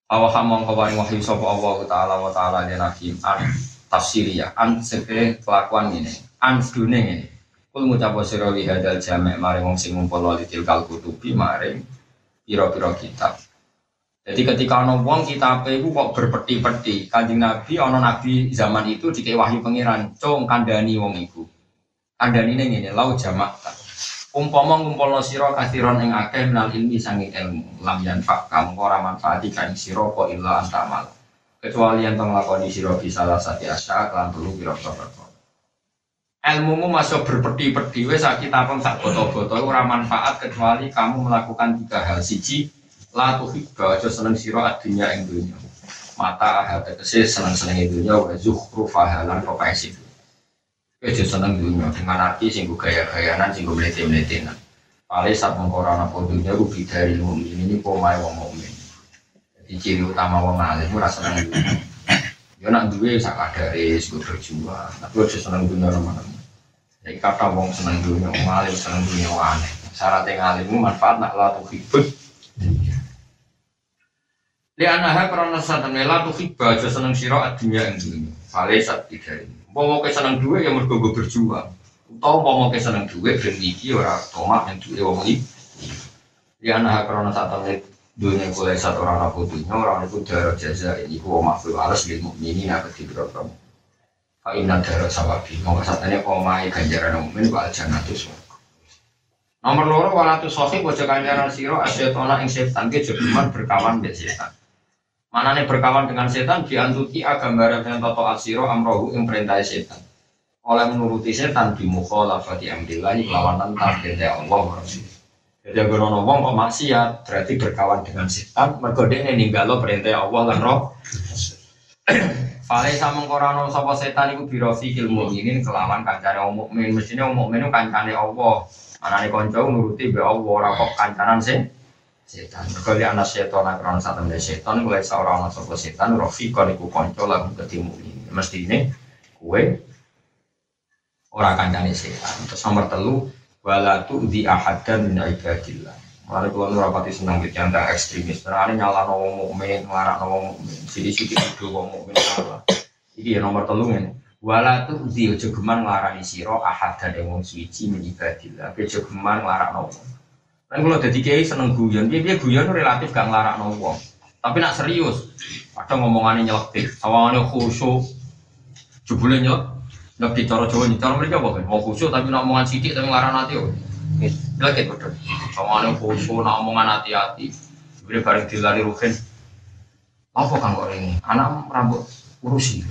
Speaker 1: Awak hamong kawarin wahyu sopo Allah taala wa taala dia nabi an tafsiri ya an sepe kelakuan ini an dunia ini. Kul ngucap sira li hadal jamek mari wong sing ngumpul wali tilkal kutubi maring piro-piro kitab. Jadi ketika ono wong kita itu kok berpeti-peti, kanjeng Nabi ono Nabi zaman itu di wahyu pangeran, cung kandani wong iku. Kandani ini ini lau jamak. Umpama ngumpulno sira kathiron ing akeh menal ilmi sangi ilmu, lam yanfa kamu ora manfaati kan sira kok illa antamal. Kecuali yang tong lakoni sira bisa salah sati asya kelan telu pira-pira ilmumu masuk berpeti-peti wes sakit apa sak botol-botol ora manfaat kecuali kamu melakukan tiga hal siji la tuhibba aja seneng sira adunya ing dunya mata ahad tegese seneng-seneng dunya wa zukhrufa halan profesi aja seneng dunya dengan arti sing gaya-gayanan sing mlete-mletenan Pale saat mengkorana dunya ku bidari mukmin ini pomae wong mukmin. Jadi ciri utama wong alim ora seneng dunya. Ya nak duwe sak kadare sing berjuang, tapi aja seneng dunya ora Jadi kata wong seneng dunya, wong alim seneng dunya aneh. Syarat yang alim manfaat nak la tuhibba Li anaha karena satan mela tuh hibah aja seneng siro adunya yang dunia. Fale saat tiga ini. Mau ke seneng dua yang mergo berjuang. Tau mau ke seneng dua ben iki ora tomak yang dua wong iki. Li anaha karena satan dunia kulai satu orang aku dunia orang itu darah jaza ini ku makhluk alas lil mukminin nak kedibro kamu. Fa inna darah sawabi. Mau satane omai ganjaran mukmin wa aljannatu Nomor loro walatu sohib wajah kanjaran siro asyetona ing setan ke berkawan be setan. Mana nih berkawan dengan setan diantuti agambaran dengan toto asiro amrohu yang perintah setan. Oleh menuruti setan di mukhalafati amrillahi lawan tentang perintah Allah Rasul. Jadi agar ono wong kok maksiat berarti berkawan dengan setan mergo dene ninggalo perintah Allah lan roh. Fale sama korano sapa setan iku birofi ilmu ini kelawan kancane wong mukmin mestine wong mukmin kancane Allah. Anane kanca nuruti be Allah ora kok kancanan sing setan. Mergo anak setan akron satu temen setan mulai seorang anak sapa setan rafiqon iku kanca lagu ketemu ini. Mesti ini kue orang kancane setan. Terus nomor telu wala di ahadan min ibadillah. Mulai kalau nu rapati senang gitu yang ekstremis. Terus nyala wong mukmin, ngarang wong mukmin. Sidi-sidi itu wong mukmin salah. Iki ya nomor telu ini. Wala di ojo geman nglarani sira ahadan wong suci min ibadillah. Ojo geman nglarang wong Kan kalau jadi kiai seneng guyon, dia dia guyon relatif gak ngelarang wong. Tapi nak serius, ada ngomongannya nyelektif, sawangannya khusyuk, jebule nyelek, nggak di cara Jawa nih, cara mereka apa kan? Mau khusyuk tapi nak omongan sidik tapi ngelarang hati, oh. Nyelektif betul. Sawangannya khusyuk, nak omongan hati-hati, jadi bareng dilari rugen. Apa kan kok ini? Anak rambut urusi.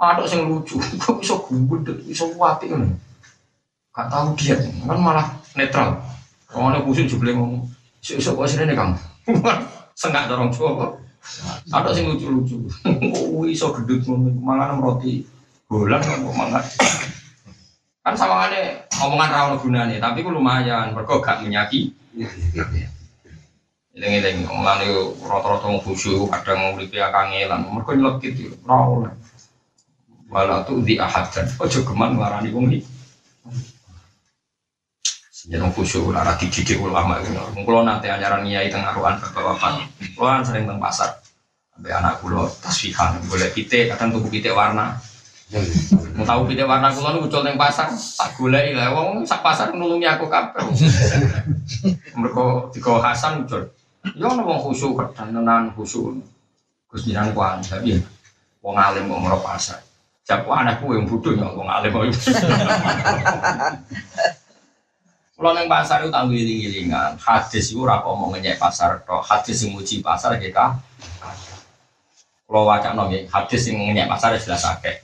Speaker 1: Ada yang lucu, [laughs] kok bisa gumbul, bisa wapi kan? Gak tahu dia, kan malah netral. Orang kusuk juga ngomong, Sok kok sini kamu. [laughs] Sengak dorong coba. Ada sing lucu-lucu. [laughs] Oh iso gedut mangan roti bolan kok mangan. [coughs] Kan sama ada omongan rawon gunanya, tapi ku lumayan, mereka gak menyaki. Eling-eling omongan itu rata-rata khusyuk, kadang nguripi kangelan, mereka nyelekit rawon. Walau tuh di ahad dan ojo geman ngarani wong iki. Jangan khusyuk lara dididik ulama. Kalau nanti anyaran niai tengah ruan bapak-bapak, sering teng pasar. Sampai anak kulo tasfihan, boleh pite, kadang tubuh pite warna. Mau tahu pite warna kulo nu muncul teng pasar, tak golek lah. Wong sak pasar nulungi aku kabeh. Mereka tiga Hasan muncul. Ya ono wong khusyuk kadang tenan khusyuk. Gus jiran kuan, tapi wong alim kok merok pasar. Jaku anakku yang bodoh ya wong alim kok. Kalau neng pasar itu tanggung giling-gilingan, hadis itu rako mau pasar, toh hadis yang muji pasar kita. Kalau wajah nongi, hadis yang ngenyek pasar jelas akeh.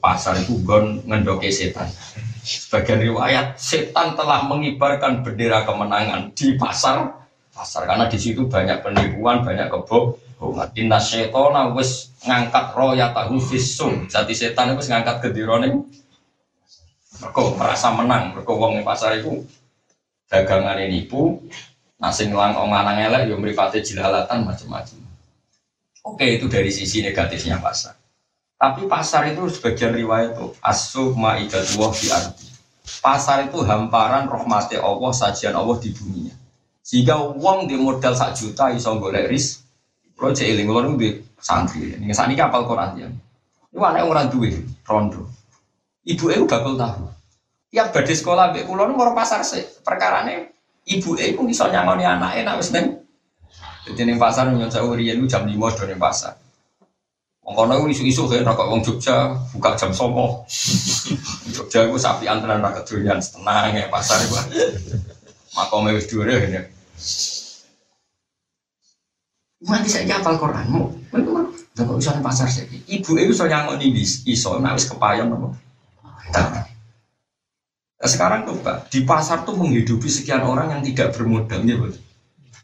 Speaker 1: Pasar itu gon ngendoke setan. Sebagian riwayat, setan telah mengibarkan bendera kemenangan di pasar pasar karena di situ banyak penipuan, banyak kebohongan. Inna setona wis ngangkat roya tahu visum. Jadi setan itu ngangkat kedirone. Mereka merasa menang, mereka wong pasar itu dagangan ini nipu, nasi ngelang orang lanang elek, yang meripati jilalatan macam-macam. Oke, itu dari sisi negatifnya pasar. Tapi pasar itu sebagian riwayat itu asuh ma'idatullah di arti. Pasar itu hamparan rahmati Allah, sajian Allah di dunia. Sehingga uang di modal sak juta iso golek ris. Cek iling di santri. Ini saat ini kapal Quran ya. Ini anak orang duit, rondo. Ibu itu bakal tahu yang badhe sekolah mbek kula nu pasar sik. Perkarane ibu ibu iso nyangoni anake nek wis ning Jadi ning pasar nyon saya riyen jam 5 do ning pasar. Wong kono isu-isu kayak rokok wong Jogja buka jam sopo. [laughs] Jogja iku sapi antrean ra kedonyan tenang ya pasar iku. Makome wis dhuwur ya. Mati saya hafal Quran, mau, mau, mau, usah pasar saya. Ibu itu so nyangoni iso, nah kepayon apa? Nah, sekarang coba di pasar tuh menghidupi sekian orang yang tidak bermodal, ya betul.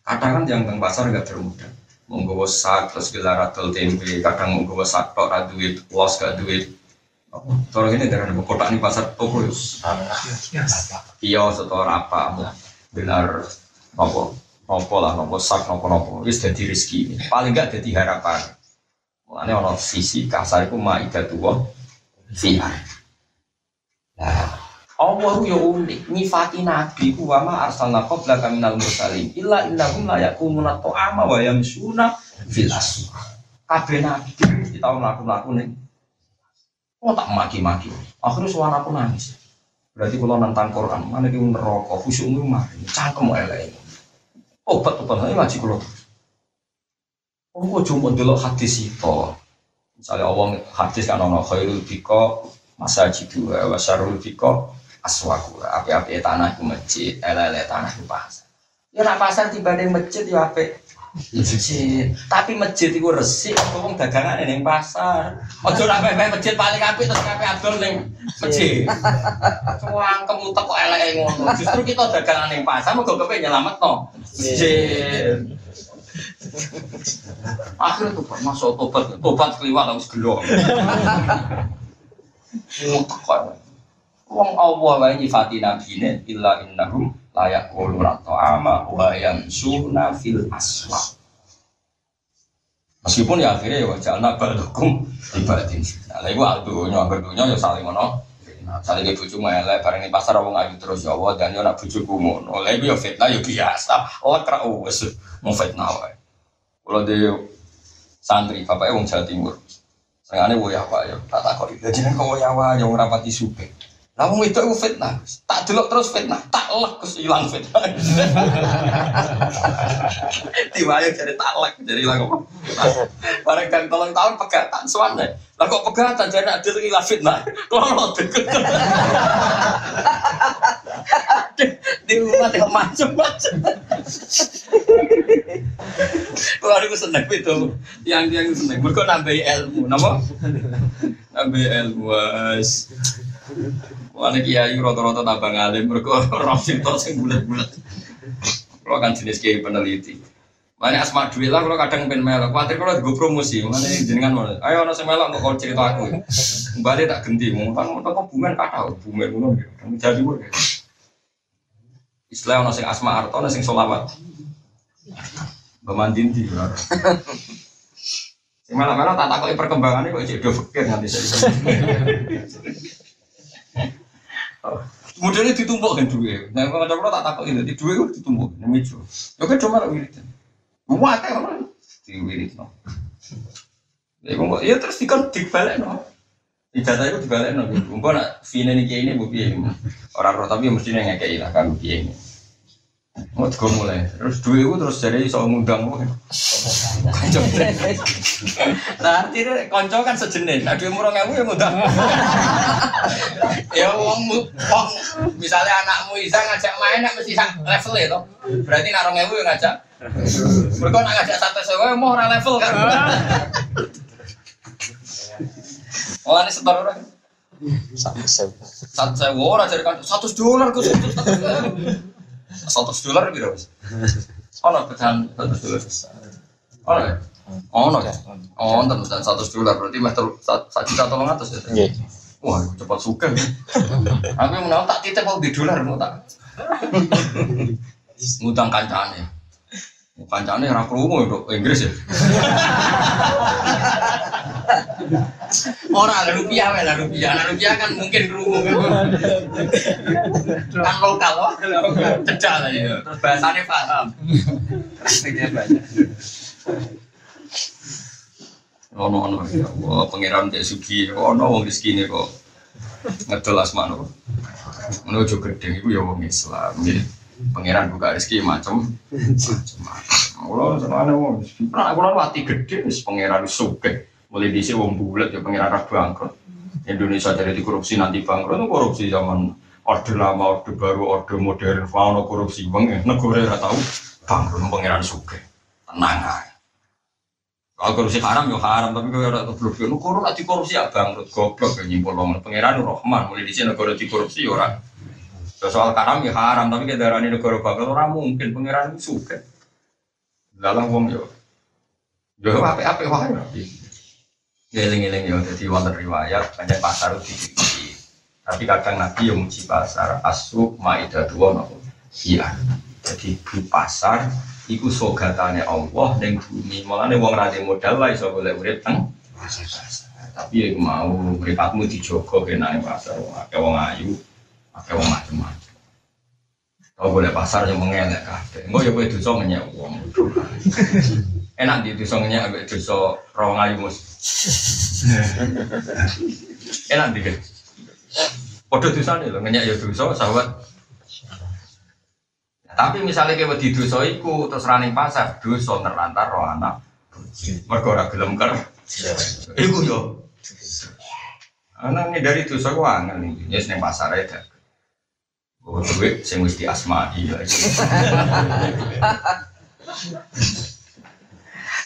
Speaker 1: Kadang kan yang teng pasar nggak bermodal, menggawa sak terus gelar atau tempe, kadang menggawa sak tok ra duit, los gak duit. Kalau ini dari kotak ini pasar toko ya. Kios atau apa, gelar apa? Nopo lah nopo sak nopo nopo. Wis dadi rezeki. Paling enggak dadi harapan. Mulane ana sisi kasar iku maidah tuwa fiha Allah yo unik nyifati nabi ku wa ma arsalna qablaka minal mursalin illa innahum la yakumuna ta'ama wa yamsuna fil aswaq kabeh nabi kita mlaku-mlaku ning Oh tak maki-maki. Akhirnya suara aku nangis. Berarti kalau nantang Quran, mana dia neraka, khusyukmu mari, cangkem elek obat obat ini ngaji kulo Oh, kok cuma dulu hadis itu. Misalnya Allah hadis kan ono khairul biko masa jidu wa syarul biko aswaku. Api-api tanah itu masjid, ele-ele tanah itu pasar. Ya nak pasar tiba di masjid ya api masjid. Tapi masjid itu resik, aku dagangan ning pasar. Ojo nak pepe masjid paling apik terus kabeh adol masjid. Cuang utek kok eleke ngono. Justru kita dagangan ning pasar mergo kepe nyelametno masjid. Akhirnya tuh masuk tobat, tobat keliwat harus gelo. Wong Allah wae nyifati nabine illa innahum layak kuluna ta'ama wa yamsuna fil aswaq. Meskipun ya akhirnya ya wajah anak balakum ibadin. Nah, ibu aldunya, aldunya ya saling ngono. Saling ibu cuma elek, bareng di pasar wong ayu terus ya Allah dan ya nak bujuku ngono. Lah iku ya fitnah ya biasa. Allah kra wis mau fitnah wae. Kalau dia santri, bapaknya wong Jawa Timur. Senengane wo ya Pak ya, tak takoki. Dadi nek kok ya wae yang rapati suke. Lah wong itu aku fitnah. Tak delok terus fitnah, tak lek terus ilang fitnah. [laughs] Tiwaya jadi tak lek, jadi ilang apa? Bareng kan tolong tahun pegatan suwane. Lah kok pegatan jadi ada ilang fitnah. Kalau deket. [laughs] Di rumah tengok macam-macam. Kalau aku seneng itu, yang yang seneng. Mereka nambah ilmu, nama? Nambah ilmu. Wala kiai rata-rata tambah ngalim, mereka [laughs] roh sinto sing bulat-bulat. Kalau kan jenis kiai peneliti. Mana asma duit lah, kalau kadang pengen melok. Khawatir kalau gue promosi, mana jenengan mana? Ayo nasi melok mau kau cerita aku. Kembali tak ganti, mau kan kau bumen kata, bumen ngono. Kamu jadi gue. Istilah nasi asma arto, nasi solawat. Bamandin di. Sing melok-melok tak takoki perkembangannya kok cek do fikir nanti saya. Modelnya ditumpuk kan duit. Nah, kalau coba tak takut ini, di duit itu ditumpuk, ini. Ya kan cuma wirid. Muat ya orang di wirid no. Ya ya terus dikon dibalik no. Ijazah itu dibalik no. Mumpun nak fine ini kayak ini bu piye. Orang roh tapi mestinya ngekei lah kan piye ini. Mau juga mulai, terus duit itu terus jadi soal ngundang gue. Konco. Nah artinya konco kan sejenis. Nah duit murah nggak yang ngundang. ya uang uang misalnya anakmu bisa ngajak main, nak mesti level ya toh. Berarti narong ngewu yang ngajak. Mereka nak ngajak satu sewa mau orang level kan. Oh ini sebar orang.
Speaker 2: Satu sewu.
Speaker 1: Satu sewa orang jadi kan satu dolar gue satu satu dolar gitu mas. Oh no pecahan satu dolar. Oh no. Oh no. Oh nonton pecahan satu dolar berarti terus satu juta tolong atas ya.
Speaker 2: Iya.
Speaker 1: Wah cepat suka. Aku yang menang tak titip mau di dolar mau tak. Ngutang kancane. Kancane ora krungu ya Inggris ya. Orang lah rupiah lah rupiah, lah rupiah kan mungkin krungu kan lokal wah cedak lah ya. Terus bahasanya paham. Praktiknya banyak. Ono ono ya Allah pangeran cek sugi ono wong rezekine kok ngedol asmano. Menuju gede iku ya wong Islam. nggih. Pangeran buka rezeki macam macam Kulo senengane wong pernah kulo mati gede wis pangeran sugih. Mulai dhisik wong bulet ya pangeran ra bangkrut. Indonesia jadi korupsi nanti bangkrut itu korupsi zaman orde lama, orde baru, orde modern, fauna korupsi bang ya. Negara ora tahu bangkrut pangeran sugih. Tenang aja. Kalau korupsi haram ya haram, tapi kalau ada goblok ya, negara nanti korupsi ya bangkrut goblok ya nyimpul wong pangeran Rahman, mulai di sini negara di korupsi ya orang. Soal haram ya haram, tapi kita darani negara bangkrut orang mungkin pangeran itu suka. Dalam wong yo, yo apa apa wae. Ngeling-ngeling yo, jadi wonten riwayat banyak pasar di Tapi kadang Nabi yang muji pasar, asuk maidah dua nopo. Iya, jadi di pasar iku sogatane Allah ning bumi. Mulane wong ra modal wae iso golek urip teng Tapi ya mau mripatmu dijogo kenane pasar wong akeh wong ayu, akeh wong macem-macem. Kau boleh pasar yang mengelak kabeh. Engko ya kowe dosa ngenyek wong. [laughs] Enak di dosa ngenyek ambek dosa rawang ayu mus. [laughs] Enak di kan. Padha dosane lho ngenyek ya dosa sahabat. Tapi misalnya kayak wedi dosa iku terus running pasar dosa nerantar roh anak. Mergo ora gelem ker. Iku yo. Anak dari dosa ku angel nih. Ya seneng pasar aja. Oh, duit sing wis diasmai ya. [laughs]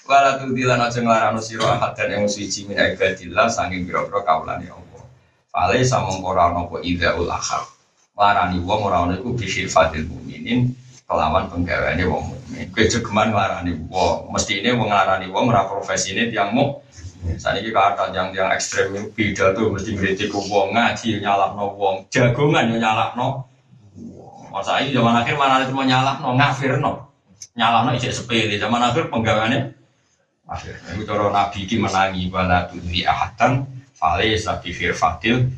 Speaker 1: Wala tu dilan aja nglarano sira ahad dan yang suci min ibadillah saking pira-pira kaulane Allah. Fale samong ora ana apa ida ulahar. Larani wong ora ana iku bisyifatil mukminin kelawan penggaweane wong mukmin. Kowe jegeman nglarani wong, mestine wong nglarani wong ora profesine tiyang muk. Saat ini kata yang yang ekstrem beda tuh mesti ngeritik wong ngaji nyalahno wong jagongan yo nyalahno Masa ini zaman akhir mana itu mau nyalah no ngafir no nyalah no ijek sepele zaman akhir penggawaannya akhir itu cara nabi ki menangi bala tudri ahatan fale sabi fir fatil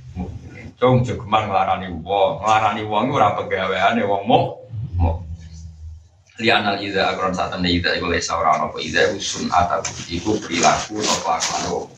Speaker 1: cung jogeman nglarani wong. Nglarani wong ora penggaweane wong mau mau lianal ida agron saat anda ida iku lesa ora apa ida usun atau iku perilaku atau